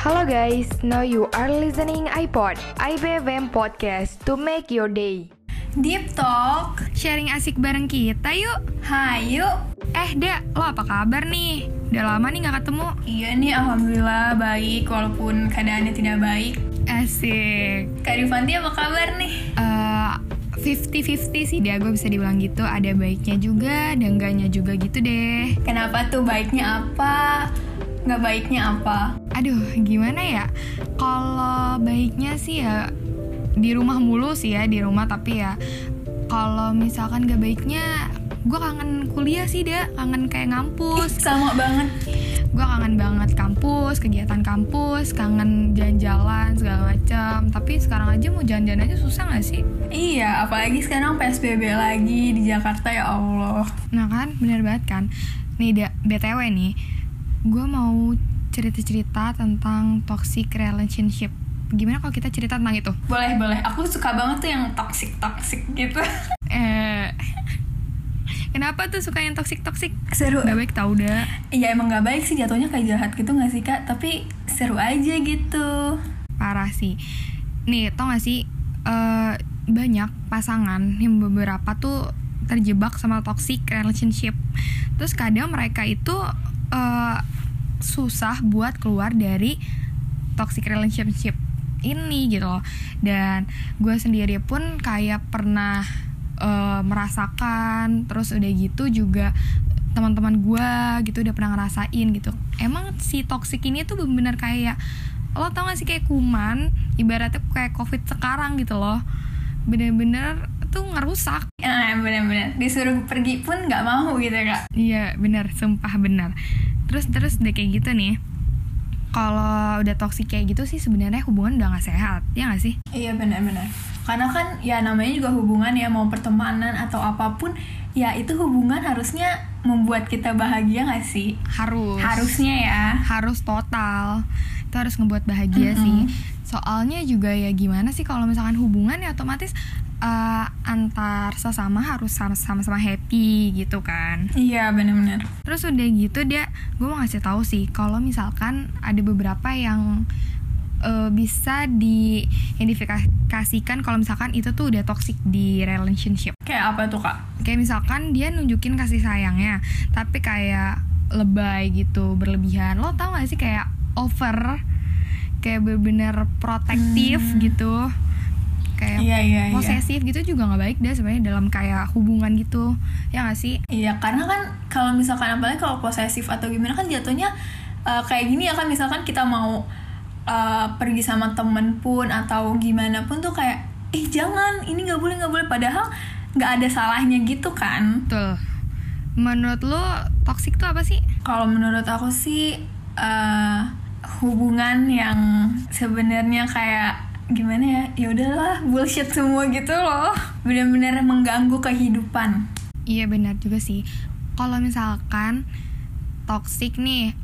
Halo guys, now you are listening iPod, IBFM Podcast to make your day. Deep Talk Sharing asik bareng kita yuk Hai yuk Eh Da, lo apa kabar nih? Udah lama nih gak ketemu Iya nih Alhamdulillah baik Walaupun keadaannya tidak baik Asik Kak Rifanti apa kabar nih? Eh, 50-50 sih dia gue bisa dibilang gitu Ada baiknya juga dan enggaknya juga gitu deh Kenapa tuh baiknya apa? Nggak baiknya apa? Aduh gimana ya Kalau baiknya sih ya Di rumah mulu sih ya Di rumah tapi ya Kalau misalkan gak baiknya Gue kangen kuliah sih dia Kangen kayak ngampus Sama banget gue kangen banget kampus, kegiatan kampus, kangen jalan-jalan segala macam. Tapi sekarang aja mau jalan-jalan aja susah gak sih? Iya, apalagi sekarang PSBB lagi di Jakarta ya Allah Nah kan, bener banget kan. Nih, da, btw nih, gue mau cerita-cerita tentang toxic relationship. Gimana kalau kita cerita tentang itu? Boleh, boleh Aku suka banget tuh yang toxic-toxic gitu Eh, kenapa tuh suka yang toxic-toxic? Seru Gak baik tau dah. Iya emang nggak baik sih jatuhnya kayak jahat gitu nggak sih kak? Tapi seru aja gitu Parah sih. Nih, tau gak sih eh, banyak pasangan yang beberapa tuh terjebak sama toxic relationship. Terus kadang mereka itu eh, susah buat keluar dari toxic relationship ini gitu loh. Dan gue sendiri pun kayak pernah eh, merasakan. Terus udah gitu juga teman-teman gue gitu udah pernah ngerasain gitu. Emang si toxic ini tuh bener-bener kayak lo tau gak sih kayak kuman ibaratnya kayak covid sekarang gitu loh bener-bener tuh ngerusak. Nah bener-bener. Disuruh pergi pun nggak mau gitu kak. Iya bener. Sumpah bener. Terus terus udah kayak gitu nih. Kalau udah toksik kayak gitu sih sebenarnya hubungan udah gak sehat ya gak sih? Iya benar-benar. Karena kan ya namanya juga hubungan ya mau pertemanan atau apa pun ya itu hubungan harusnya membuat kita bahagia gak sih? harus. Harusnya ya. harus total. Itu harus ngebuat bahagia Mm-mm. sih. Soalnya juga ya gimana sih kalau misalkan hubungan ya otomatis eh, antar sesama harus sama-sama happy gitu kan Iya benar-benar. Terus udah gitu dia, gue mau ngasih tahu sih kalau misalkan ada beberapa yang eh, bisa diidentifikasikan kalau misalkan itu tuh udah toxic di relationship. Kayak apa tuh kak? Kayak misalkan dia nunjukin kasih sayangnya, tapi kayak lebay gitu, berlebihan. Lo tau gak sih kayak over, kayak bener-bener protektif Hmm. gitu, kayak Iya iya iya. posesif gitu juga nggak baik deh sebenarnya dalam kayak hubungan gitu, ya gak sih? Iya karena kan kalau misalkan apalagi kalau posesif atau gimana kan jatuhnya uh, kayak gini ya kan misalkan kita mau uh, pergi sama temen pun atau gimana pun tuh kayak eh jangan ini nggak boleh nggak boleh padahal nggak ada salahnya gitu kan Betul. Menurut lo toxic tuh apa sih? Kalau menurut aku sih eh, hubungan yang sebenarnya kayak gimana ya? Ya udahlah bullshit semua gitu loh. Benar-benar mengganggu kehidupan. Iya benar juga sih. Kalau misalkan toxic nih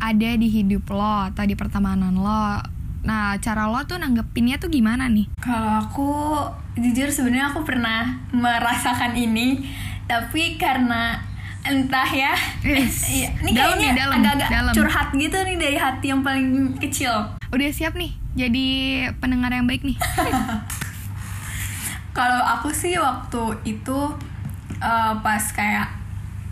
ada di hidup lo atau di pertemanan lo. Nah, cara lo tuh nanggepinnya tuh gimana nih? Kalau aku jujur sebenarnya aku pernah merasakan ini, tapi karena entah ya, Yes. iya, ini Dalam kayaknya nih, dalam, agak-agak dalam. curhat gitu nih dari hati yang paling kecil. Udah siap nih jadi pendengar yang baik nih? Kalau aku sih waktu itu eh, pas kayak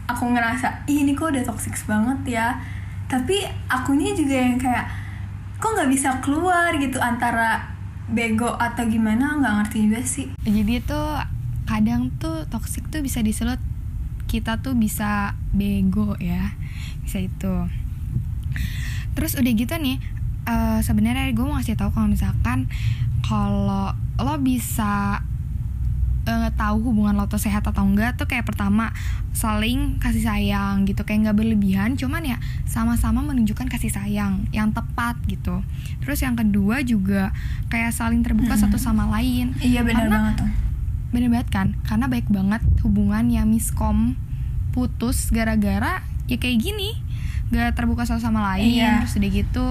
aku ngerasa Ih, ini kok udah toxic banget ya. Tapi akunya juga yang kayak kok nggak bisa keluar gitu antara bego atau gimana nggak ngerti juga sih. Jadi tuh kadang tuh toxic tuh bisa disulut kita tuh bisa bego ya. Bisa itu. Terus udah gitu nih eh, sebenarnya gue mau ngasih tahu kalau misalkan kalau lo bisa eh, tahu hubungan lo tuh sehat atau enggak tuh kayak pertama saling kasih sayang gitu kayak nggak berlebihan cuman ya sama-sama menunjukkan kasih sayang yang tepat gitu terus yang kedua juga kayak saling terbuka Mm-mm. satu sama lain Iya benar banget tuh. bener banget kan karena baik banget hubungan yang miskom putus gara-gara ya kayak gini. Gak terbuka satu sama lain Iya. terus udah gitu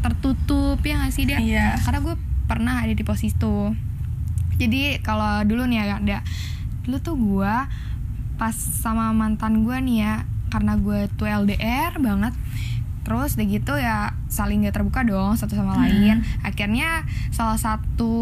tertutup ya gak sih dia Iya. karena gue pernah ada di posisi itu. Jadi kalau dulu nih ya ada dulu tuh gue pas sama mantan gue nih ya karena gue tuh LDR banget terus udah gitu ya saling gak terbuka dong satu sama lain. Akhirnya salah satu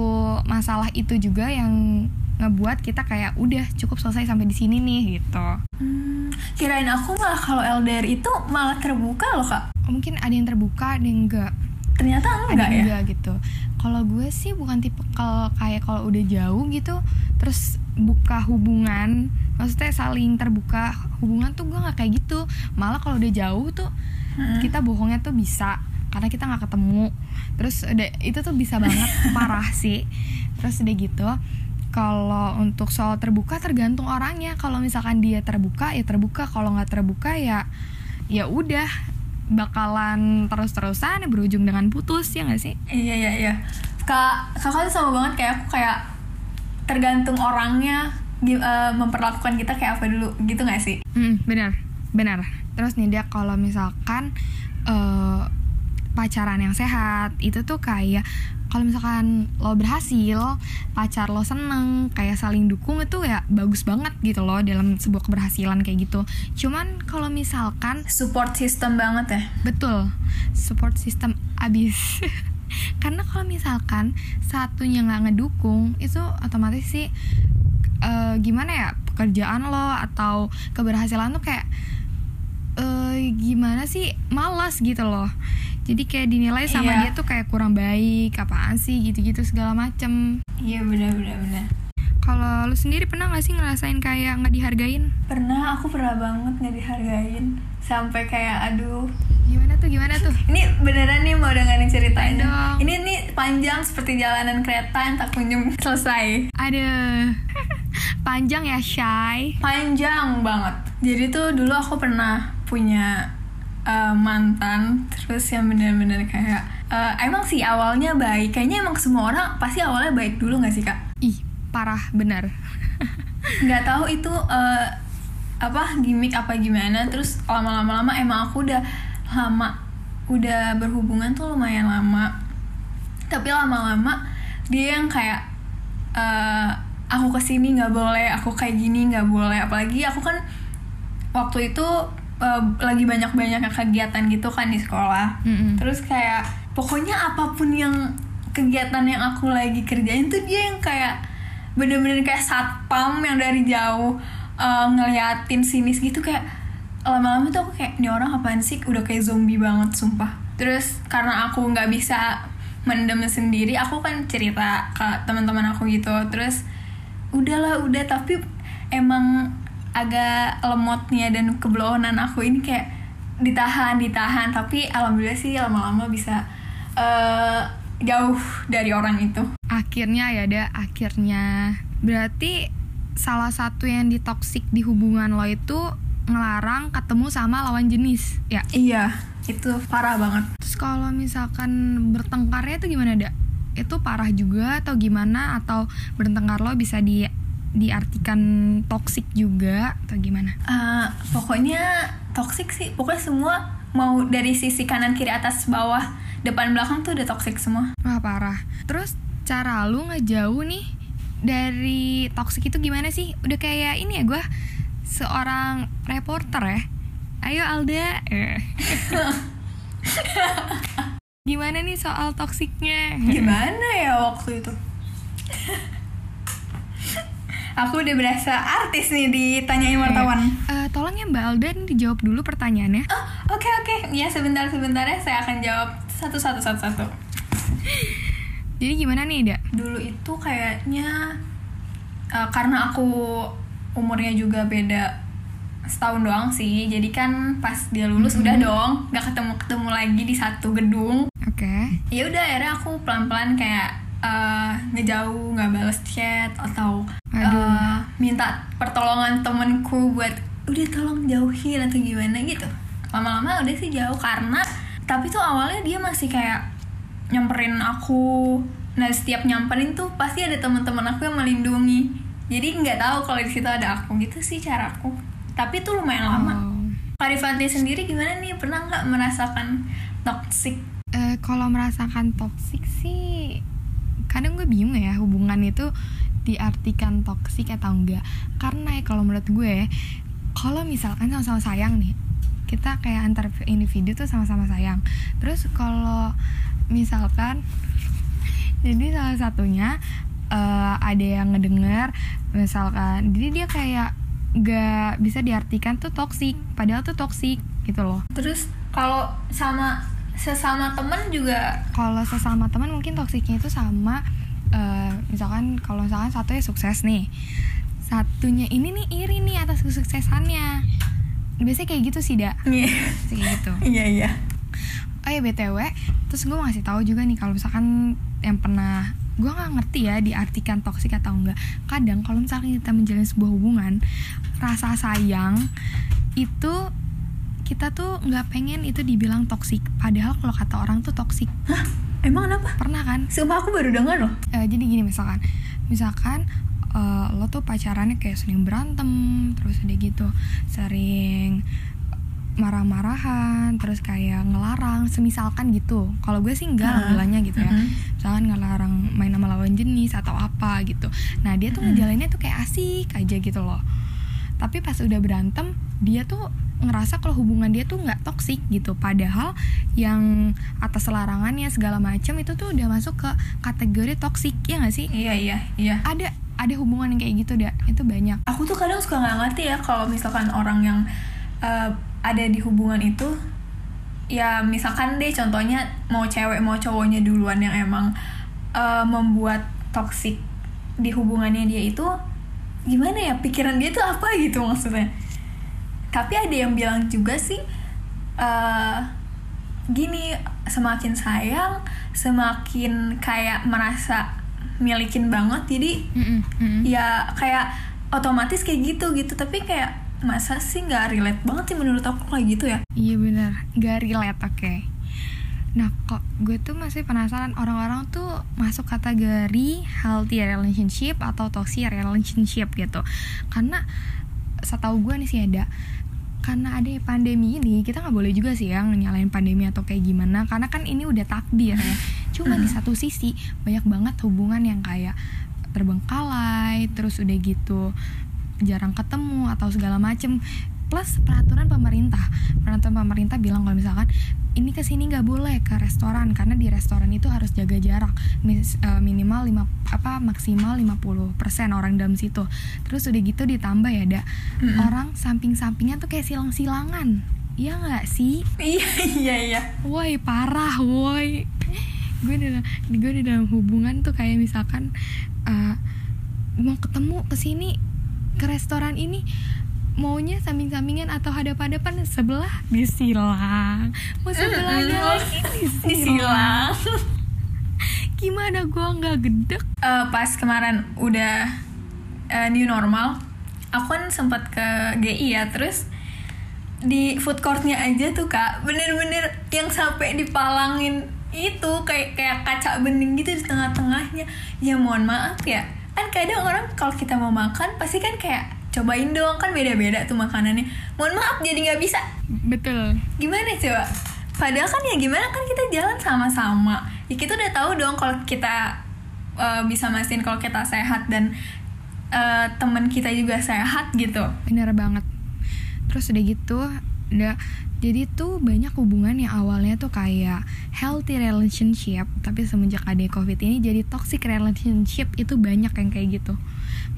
masalah itu juga yang ngebuat kita kayak udah cukup selesai sampai di sini nih gitu Hmm, kirain aku malah kalau LDR itu malah terbuka loh kak. Oh, mungkin ada yang terbuka ada yang enggak Ternyata ada enggak yang ya. enggak gitu kalau gue sih bukan tipe kalau kayak kalau udah jauh gitu terus buka hubungan maksudnya saling terbuka hubungan tuh gue nggak kayak gitu malah kalau udah jauh tuh Hmm. kita bohongnya tuh bisa karena kita nggak ketemu terus udah itu tuh bisa banget parah sih terus udah gitu kalau untuk soal terbuka tergantung orangnya. Kalau misalkan dia terbuka ya terbuka. Kalau nggak terbuka ya ya udah. Bakalan terus-terusan berujung dengan putus ya nggak sih? Iya iya iya. Kak kakak tuh sama banget. Kayak aku kayak tergantung orangnya. Eh, memperlakukan kita kayak apa dulu. Gitu gak sih? Hmm, benar, benar. Terus nih dia kalau misalkan eh, pacaran yang sehat itu tuh kayak kalau misalkan lo berhasil, pacar lo seneng, kayak saling dukung itu ya bagus banget gitu loh dalam sebuah keberhasilan kayak gitu. Cuman kalau misalkan Support system banget ya. betul support system abis. Karena kalau misalkan satunya nggak ngedukung itu otomatis sih eh, gimana ya pekerjaan lo atau keberhasilan tuh kayak eh gimana sih malas gitu loh jadi kayak dinilai sama Iya. dia tuh kayak kurang baik apaan sih gitu-gitu segala macem Iya benar benar benar. kalau lu sendiri pernah gak sih ngerasain kayak nggak dihargain Pernah aku pernah banget nggak dihargain sampai kayak aduh gimana tuh gimana tuh ini beneran nih mau dengerin ceritanya. Dong. Ini nih panjang seperti jalanan kereta yang tak kunjung selesai. ada panjang ya shy Panjang banget. Jadi tuh dulu aku pernah punya uh, mantan terus yang bener-bener kayak uh, emang sih awalnya baik. Kayaknya emang semua orang pasti awalnya baik dulu nggak sih kak? ih parah benar nggak tahu itu uh, apa gimmick apa gimana terus lama-lama lama emang aku udah lama udah berhubungan tuh lumayan lama tapi lama-lama dia yang kayak uh, aku ke sini nggak boleh aku kayak gini nggak boleh apalagi aku kan waktu itu uh, lagi banyak-banyak kegiatan gitu kan di sekolah. Mm-mm. terus kayak pokoknya apa pun yang kegiatan yang aku lagi kerjain tuh dia yang kayak bener-bener kayak satpam yang dari jauh uh, ngeliatin sinis gitu kayak lama-lama tuh aku kayak ini orang apaan sih? Udah kayak zombie banget sumpah. Terus karena aku nggak bisa mendem sendiri aku kan cerita ke teman-teman aku gitu. Terus udahlah udah tapi emang agak lemotnya dan keblonan aku ini kayak ditahan ditahan. Tapi alhamdulillah sih lama-lama bisa eh, jauh dari orang itu. Akhirnya ya ada akhirnya. Berarti salah satu yang ditoksik di hubungan lo itu ngelarang ketemu sama lawan jenis ya? Iya itu parah banget. Terus kalau misalkan bertengkarnya itu gimana dak itu parah juga atau gimana? Atau bertengkar lo bisa di diartikan toksik juga atau gimana? Eh, pokoknya toxic sih. Pokoknya semua mau dari sisi kanan kiri atas bawah depan belakang tuh udah toxic semua. Wah parah. Terus cara lu ngejauh nih dari toksik itu gimana sih? Udah kayak ini ya gue seorang reporter ya. Ayo Alda. Gimana nih soal toksiknya gimana ya waktu itu aku udah berasa artis nih ditanyain wartawan. Eh, tolong ya Mbak Alda nih dijawab dulu pertanyaannya. Oh oke oke. Ya sebentar sebentar ya. Saya akan jawab satu satu satu satu. Jadi gimana nih Ida? dulu itu kayaknya uh, karena aku umurnya juga beda setahun doang sih. Jadi kan pas dia lulus udah dong nggak ketemu ketemu lagi di satu gedung. Oke. Ya udah akhirnya aku pelan pelan kayak uh, ngejauh nggak balas chat atau Aduh. uh, minta pertolongan temenku buat udah tolong jauhin atau gimana gitu. Lama-lama udah sih jauh karena tapi tuh awalnya dia masih kayak nyamperin aku. Nah setiap nyamperin tuh pasti ada teman-teman aku yang melindungi. Jadi nggak tahu kalau di situ ada aku gitu sih caraku tapi tuh lumayan lama. Oh. Karifanti sendiri gimana nih? Pernah nggak merasakan toxic? Eh, kalau merasakan toksik sih kadang gue bingung ya hubungan itu diartikan toksik atau enggak. Karena ya kalau menurut gue kalau misalkan sama-sama sayang nih kita kayak antar individu tuh sama-sama sayang. Terus kalau misalkan jadi salah satunya eh, ada yang ngedenger misalkan jadi dia kayak gak bisa diartikan tuh toksik padahal tuh toksik gitu loh. Terus kalau sama sesama temen juga. Kalau sesama teman mungkin toksiknya itu sama eh, misalkan kalau misalkan satunya sukses nih. Satunya ini nih iri nih atas kesuksesannya. Biasanya kayak gitu sih dak. Iya. Biasanya kayak gitu. Iya iya. Oh ya btw terus gue mau ngasih tahu juga nih kalau misalkan yang pernah gue nggak ngerti ya diartikan toksik atau enggak kadang kalau misalkan kita menjalin sebuah hubungan rasa sayang itu kita tuh nggak pengen itu dibilang toksik padahal kalau kata orang tuh toksik Hah? emang kenapa? Pernah kan? Sumpah aku baru dengar loh. Eh, jadi gini misalkan. Misalkan eh, lo tuh pacarannya kayak sering berantem terus udah gitu sering marah-marahan terus kayak ngelarang semisalkan gitu. Kalau gue sih enggak Ah, bilangnya gitu ya. Mhm. misalkan ngelarang main sama lawan jenis atau apa gitu. Nah dia tuh Mhm. ngejalannya tuh kayak asik aja gitu loh. Tapi pas udah berantem dia tuh ngerasa kalau hubungan dia tuh nggak toksik gitu. Padahal yang atas larangannya segala macam itu tuh udah masuk ke kategori toksik ya nggak sih? Iya iya iya. Ada ada hubungan yang kayak gitu dah itu banyak. Aku tuh kadang suka nggak ngerti ya kalau misalkan orang yang eh, ada di hubungan itu ya misalkan deh contohnya mau cewek mau cowoknya duluan yang emang eh, membuat toksik di hubungannya dia itu gimana ya? Pikiran dia tuh apa gitu maksudnya tapi ada yang bilang juga sih eh gini semakin sayang semakin kayak merasa milikin banget. Jadi Mm-mm, mm-mm. ya kayak otomatis kayak gitu gitu. Tapi kayak masa sih nggak relate banget sih menurut aku kayak gitu ya? Iya bener. Gak relate oke. Nah kok gue tuh masih penasaran orang-orang tuh masuk kategori healthy relationship atau toxic relationship gitu. Karena setahu gue nih sih ada karena ada pandemi ini kita nggak boleh juga sih yang nyalain pandemi atau kayak gimana. Karena kan ini udah takdir ya. Cuma di satu sisi banyak banget hubungan yang kayak terbengkalai terus udah gitu jarang ketemu atau segala macem plus peraturan pemerintah. Peraturan pemerintah bilang kalau misalkan ini ke sini nggak boleh ke restoran. Karena di restoran itu harus jaga jarak. Mis- eh, minimal lima apa maksimal 50% orang dalam situ. Terus udah gitu ditambah ya ada Mm-mm. orang samping-sampingnya tuh kayak silang-silangan. Iya nggak sih? iya iya iya. Woi parah woi. Gue udah gue udah dalam hubungan tuh kayak misalkan eh, Mau ketemu ke sini ke restoran ini Maunya samping-sampingan atau hadap-hadapan sebelah? Disilang Mau sebelahnya Mm-mm. lagi. Disilang disilang Gimana gue nggak gedek? Eh, pas kemarin udah eh, new normal aku kan sempat ke GI ya terus di food courtnya aja tuh kak bener-bener yang sampai dipalangin itu kayak kayak kaca bening gitu di tengah-tengahnya. Ya mohon maaf ya. Kan kadang orang kalau kita mau makan pasti kan kayak cobain dong kan beda-beda tuh makanannya. Mohon maaf jadi nggak bisa. Betul. Gimana coba? Padahal kan ya gimana kan kita jalan sama-sama. Ya kita udah tahu dong kalau kita eh, bisa mastiin kalau kita sehat dan eh, teman kita juga sehat gitu. Bener banget. Terus udah gitu udah jadi tuh banyak hubungan yang awalnya tuh kayak healthy relationship tapi semenjak ada covid ini jadi toxic relationship itu banyak yang kayak gitu.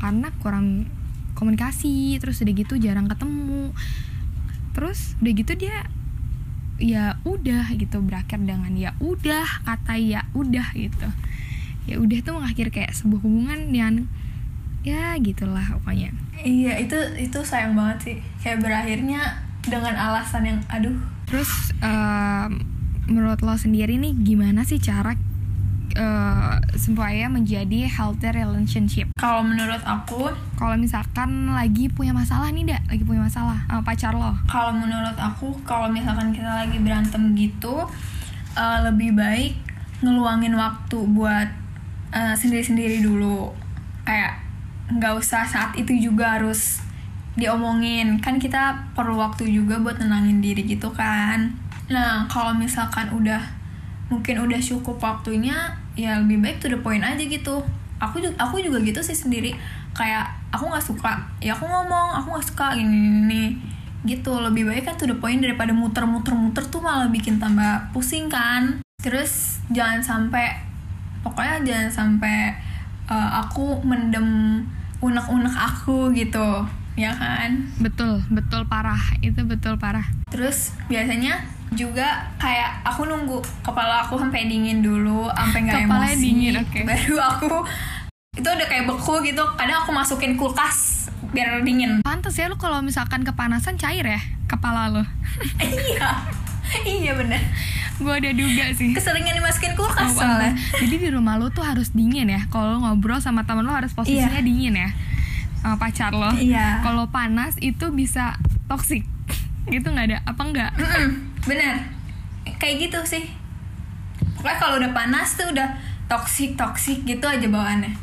Karena kurang komunikasi terus udah gitu jarang ketemu. Terus udah gitu dia ya udah gitu berakhir dengan ya udah kata ya udah gitu. Ya udah tuh mengakhir kayak sebuah hubungan yang ya gitulah pokoknya. Iya itu itu sayang banget sih. Kayak berakhirnya dengan alasan yang aduh. Terus em, menurut lo sendiri nih gimana sih cara eh, supaya menjadi healthy relationship? kalau menurut aku Kalau misalkan lagi punya masalah nih, dak, lagi punya masalah sama pacar lo. kalau menurut aku kalau misalkan kita lagi berantem gitu eh, lebih baik ngeluangin waktu buat eh, sendiri-sendiri dulu kayak nggak usah saat itu juga harus diomongin kan kita perlu waktu juga buat nenangin diri gitu kan nah kalau misalkan udah mungkin udah cukup waktunya ya lebih baik to the point aja gitu. Aku juga aku juga gitu sih sendiri. Kayak aku nggak suka. Ya aku ngomong aku nggak suka gini, gini gini. Gitu lebih baik kan tuh the point daripada muter-muter-muter tuh malah bikin tambah pusing kan. Terus jangan sampai pokoknya jangan sampai uh, aku mendem unek-unek aku gitu. Ya kan? Betul betul parah. Itu betul parah. Terus biasanya juga kayak aku nunggu kepala aku sampai dingin dulu sampai nggak Kepalanya emosi. dingin, oke. baru aku itu udah kayak beku gitu. Kadang aku masukin kulkas biar dingin. Pantes ya lu kalau misalkan kepanasan cair ya kepala lo iya. Iya bener. Gue ada duga sih. Keseringan dimasukin kulkas Oh, soalnya. Jadi di rumah lu tuh harus dingin ya. Kalau ngobrol sama temen lu harus posisinya Iya. dingin ya sama pacar lo. Iya. kalau panas itu bisa toksik gitu nggak ada apa enggak Mm-mm, bener kayak gitu sih. Pokoknya kalau udah panas tuh udah toksik toksik gitu aja bawaannya.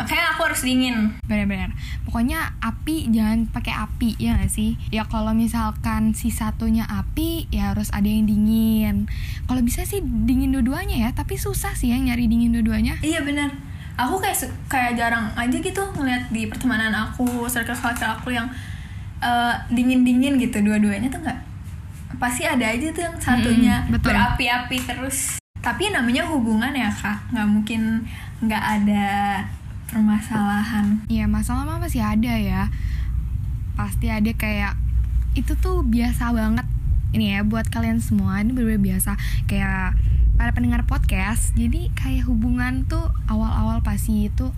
Makanya aku harus dingin. Benar-benar. Pokoknya api jangan pakai api ya gak sih? Ya kalau misalkan si satunya api ya harus ada yang dingin. Kalau bisa sih dingin dua-duanya ya tapi susah sih yang nyari dingin dua-duanya. Iya benar. Aku kayak kayak jarang aja gitu ngeliat di pertemanan aku, circle-circle aku yang dingin dingin gitu dua-duanya tuh nggak pasti ada aja tuh yang satunya Mm-mm, betul. berapi-api terus. Tapi namanya hubungan ya kak, nggak mungkin nggak ada permasalahan. ya masalah mah masih ada ya pasti ada kayak itu tuh biasa banget ini ya buat kalian semua ini bener biasa kayak para pendengar podcast jadi kayak hubungan tuh awal-awal pasti itu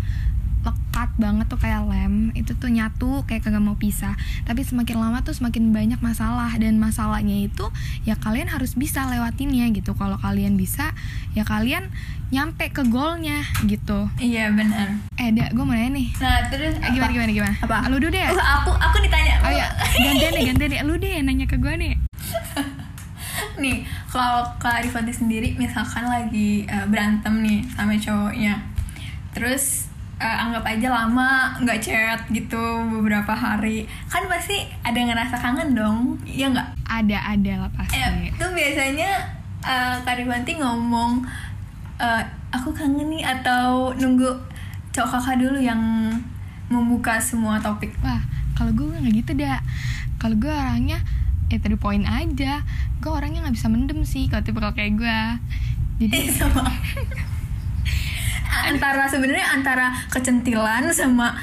lekat banget tuh kayak lem itu tuh nyatu kayak kagak mau pisah. Tapi semakin lama tuh semakin banyak masalah dan masalahnya itu ya kalian harus bisa lewatinnya gitu. Kalau kalian bisa ya kalian nyampe ke goalnya gitu. Iya benar. eh gue mau nanya nih. Nah terus Eh, gimana gimana gimana? Apa? lu dulu deh. Oh, aku aku ditanya. oh ya gantian deh gantian deh. Lu deh nanya ke gue nih. Nih kalau Kak Arifanti sendiri misalkan lagi eh, berantem nih sama cowoknya. Terus eh, anggap aja lama nggak chat gitu beberapa hari. Kan pasti ada ngerasa kangen dong iya nggak? Ada ada lah pasti. Eh, itu biasanya eh, Kak Arifanti ngomong eh, aku kangen nih atau nunggu cowok kakak dulu yang membuka semua topik. Wah kalau gue nggak gitu dah kalau gue orangnya ya tadi poin aja. Gue orangnya nggak bisa mendem sih kalau tipe kayak gue jadi sama antara sebenarnya antara kecentilan sama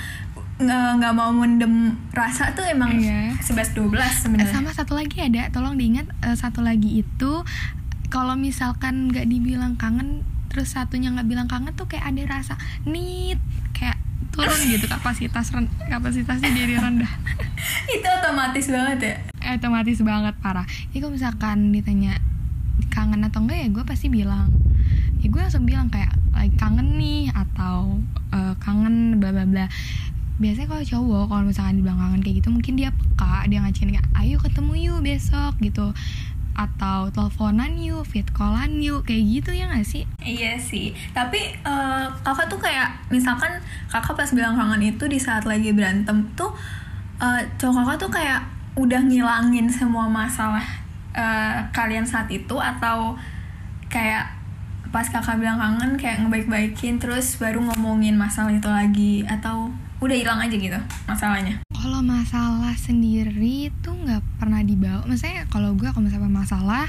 nggak mau mendem rasa tuh emang Iya. 11 12 Eh, sebenarnya. Sama satu lagi ada tolong diingat eh, satu lagi itu kalau misalkan nggak dibilang kangen terus satunya nggak bilang kangen tuh kayak ada rasa nit kayak turun gitu kapasitas ren- kapasitasnya jadi rendah. Itu otomatis banget ya? Eh, otomatis banget parah. Ya kalau misalkan ditanya kangen atau enggak ya gue pasti bilang. Ya gue langsung bilang kayak like kangen nih atau eh, kangen bla bla bla. Biasanya kalau cowok kalau misalkan dibilang kangen kayak gitu mungkin dia peka dia ngajakin kayak ayo ketemu yuk besok gitu. Atau teleponan yuk fit callan yuk kayak gitu ya gak sih? Iya sih. Tapi eh, kakak tuh kayak misalkan kakak pas bilang kangen itu di saat lagi berantem tuh eh, cowok kakak tuh kayak udah ngilangin semua masalah eh, kalian saat itu atau kayak pas kakak bilang kangen kayak ngebaik-baikin terus baru ngomongin masalah itu lagi atau udah hilang aja gitu masalahnya? Kalau masalah sendiri tuh nggak pernah dibawa. Maksudnya kalau gue kalau misalnya masalah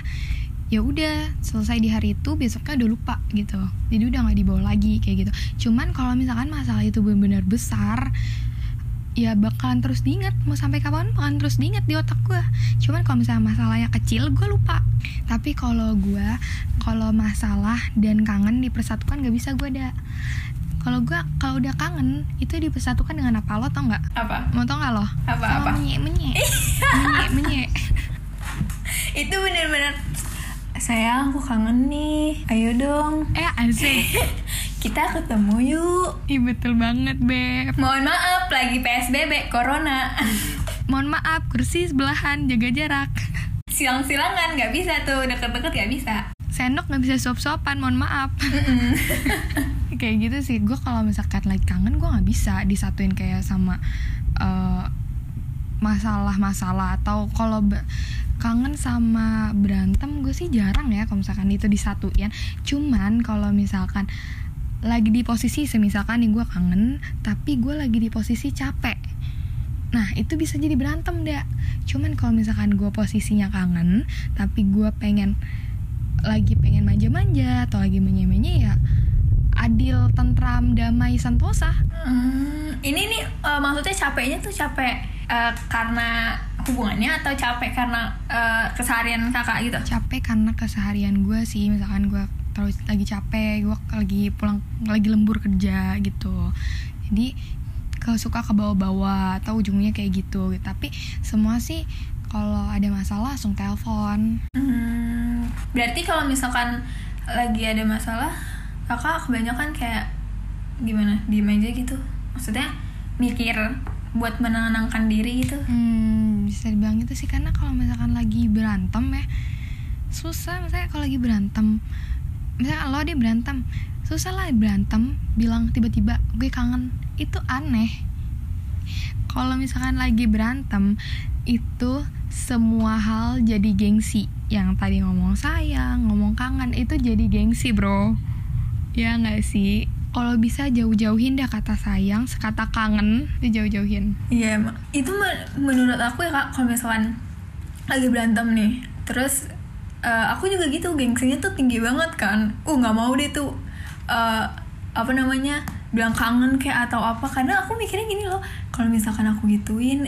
ya udah selesai di hari itu besoknya udah lupa gitu. Jadi udah nggak dibawa lagi kayak gitu. Cuman kalau misalkan masalah itu benar-benar besar ya bakalan terus diingat mau sampai kapan bakalan terus diingat di otak gue cuman kalau misalnya masalahnya kecil gue lupa. Tapi kalau gue kalau masalah dan kangen dipersatukan gak bisa gue ada. Kalau gue kalau udah kangen itu dipersatukan dengan apa lo tau nggak? Apa? Mau tau nggak lo? Apa, Sama apa? menye menye. Menye menye. Itu bener-bener sayang aku kangen nih. Ayo dong. Eh asik kita ketemu yuk. Ih betul banget beb. Mohon maaf lagi psbb corona. Mohon maaf kursi sebelahan jaga jarak. Silang-silangan nggak bisa tuh. Deket-deket nggak bisa. Sendok nggak bisa suap-suapan mohon maaf. Kayak gitu sih. Gue kalau misalkan lagi kangen gue nggak bisa disatuin kayak sama eh, masalah-masalah atau kalau kangen sama berantem gue sih jarang ya kalau misalkan itu disatuin. Cuman kalau misalkan lagi di posisi semisalkan nih gue kangen tapi gue lagi di posisi capek. Nah itu bisa jadi berantem dak. Cuman kalau misalkan gue posisinya kangen Tapi gue pengen Lagi pengen manja-manja Atau lagi menye-menye ya Adil, tentram, damai, santosa Hmm, ini nih eh, maksudnya capeknya tuh capek eh, karena hubungannya atau capek karena eh, keseharian kakak gitu? Capek karena keseharian gue sih Misalkan gue terus lagi capek Gue lagi pulang Lagi lembur kerja gitu Jadi ke suka ke bawah-bawah Atau ujungnya kayak gitu Tapi semua sih kalau ada masalah langsung telepon Hmm, berarti kalau misalkan lagi ada masalah, kakak kebanyakan kayak gimana? Diem aja gitu. Maksudnya mikir buat menenangkan diri gitu. Hmm, bisa dibilang gitu sih karena kalau misalkan lagi berantem ya susah misalnya kalau lagi berantem misalnya lo dia berantem. Susah lah berantem bilang tiba-tiba gue kangen. Itu aneh. Kalau misalkan lagi berantem itu semua hal jadi gengsi. Yang tadi ngomong sayang ngomong kangen itu jadi gengsi bro. Ya nggak sih? Kalau bisa jauh-jauhin dah kata sayang sekata kangen dijauh-jauhin Iya emang. Itu men- menurut aku ya kak, kalau misalkan lagi berantem nih, terus eh, aku juga gitu, gengsinya tuh tinggi banget kan. Uh nggak mau deh tuh eh, apa namanya bilang kangen kayak atau apa, karena aku mikirnya gini loh, kalau misalkan aku gituin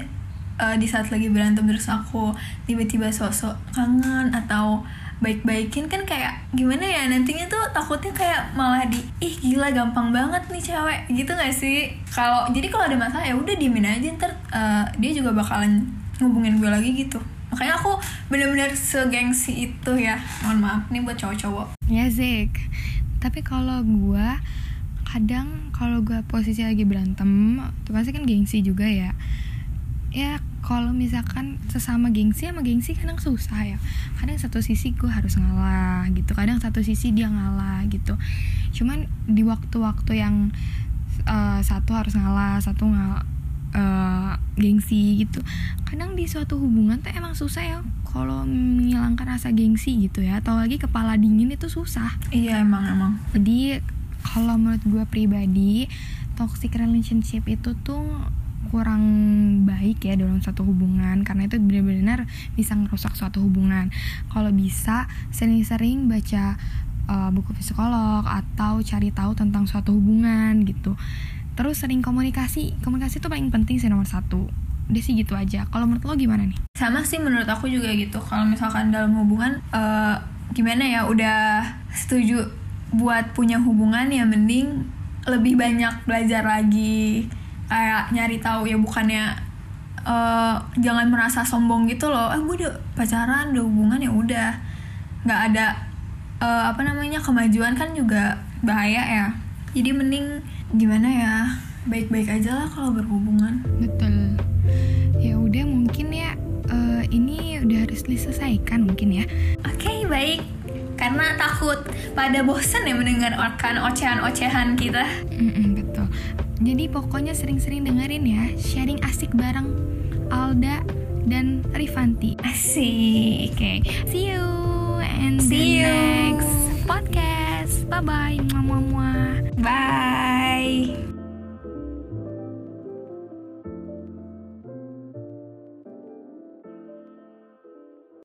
eh, di saat lagi berantem terus aku tiba-tiba sosok kangen atau baik-baikin kan kayak gimana ya nantinya tuh takutnya kayak malah di ih gila gampang banget nih cewek. Gitu gak sih? Kalau jadi kalau ada masalah ya udah diemin aja ntar eh, dia juga bakalan ngubungin gue lagi gitu makanya aku bener-bener segengsi itu ya. Mohon maaf nih buat cowok-cowok. Ya Zik. Tapi kalau gue Kadang kalau gue posisi lagi berantem Itu pasti kan gengsi juga ya. Ya kalau misalkan sesama gengsi sama gengsi kadang susah ya. Kadang satu sisi gue harus ngalah gitu Kadang satu sisi dia ngalah gitu. Cuman di waktu-waktu yang eh, Satu harus ngalah Satu ngal eh, gengsi gitu. Kadang di suatu hubungan tuh emang susah ya Kalau menghilangkan rasa gengsi gitu ya. Atau lagi kepala dingin itu susah. Iya emang emang. Jadi kalau menurut gue pribadi toxic relationship itu tuh kurang baik ya dalam suatu hubungan. Karena itu benar-benar bisa ngerusak suatu hubungan. Kalau bisa sering-sering baca uh, buku psikolog atau cari tahu tentang suatu hubungan gitu terus sering komunikasi. Komunikasi itu paling penting sih nomor satu. Udah sih gitu aja. Kalau menurut lo gimana nih? Sama sih menurut aku juga gitu. Kalau misalkan dalam hubungan eh, gimana ya udah setuju buat punya hubungan ya mending lebih banyak belajar lagi. Kayak nyari tahu ya bukannya eh, jangan merasa sombong gitu loh. Ah gue udah pacaran udah hubungan ya udah. Nggak ada eh, apa namanya kemajuan kan juga bahaya ya jadi mending gimana ya baik-baik aja lah kalau berhubungan Betul. Ya udah mungkin ya eh, ini udah harus diselesaikan mungkin ya. Oke, baik. Karena takut pada bosan ya mendengarkan ocehan-ocehan kita. Mm-mm, betul. Jadi pokoknya sering-sering dengerin ya sharing asik bareng Alda dan Rifanti. Asik. Oke, see you and See the you. next podcast. Bye-bye. Muah-muah. Bye.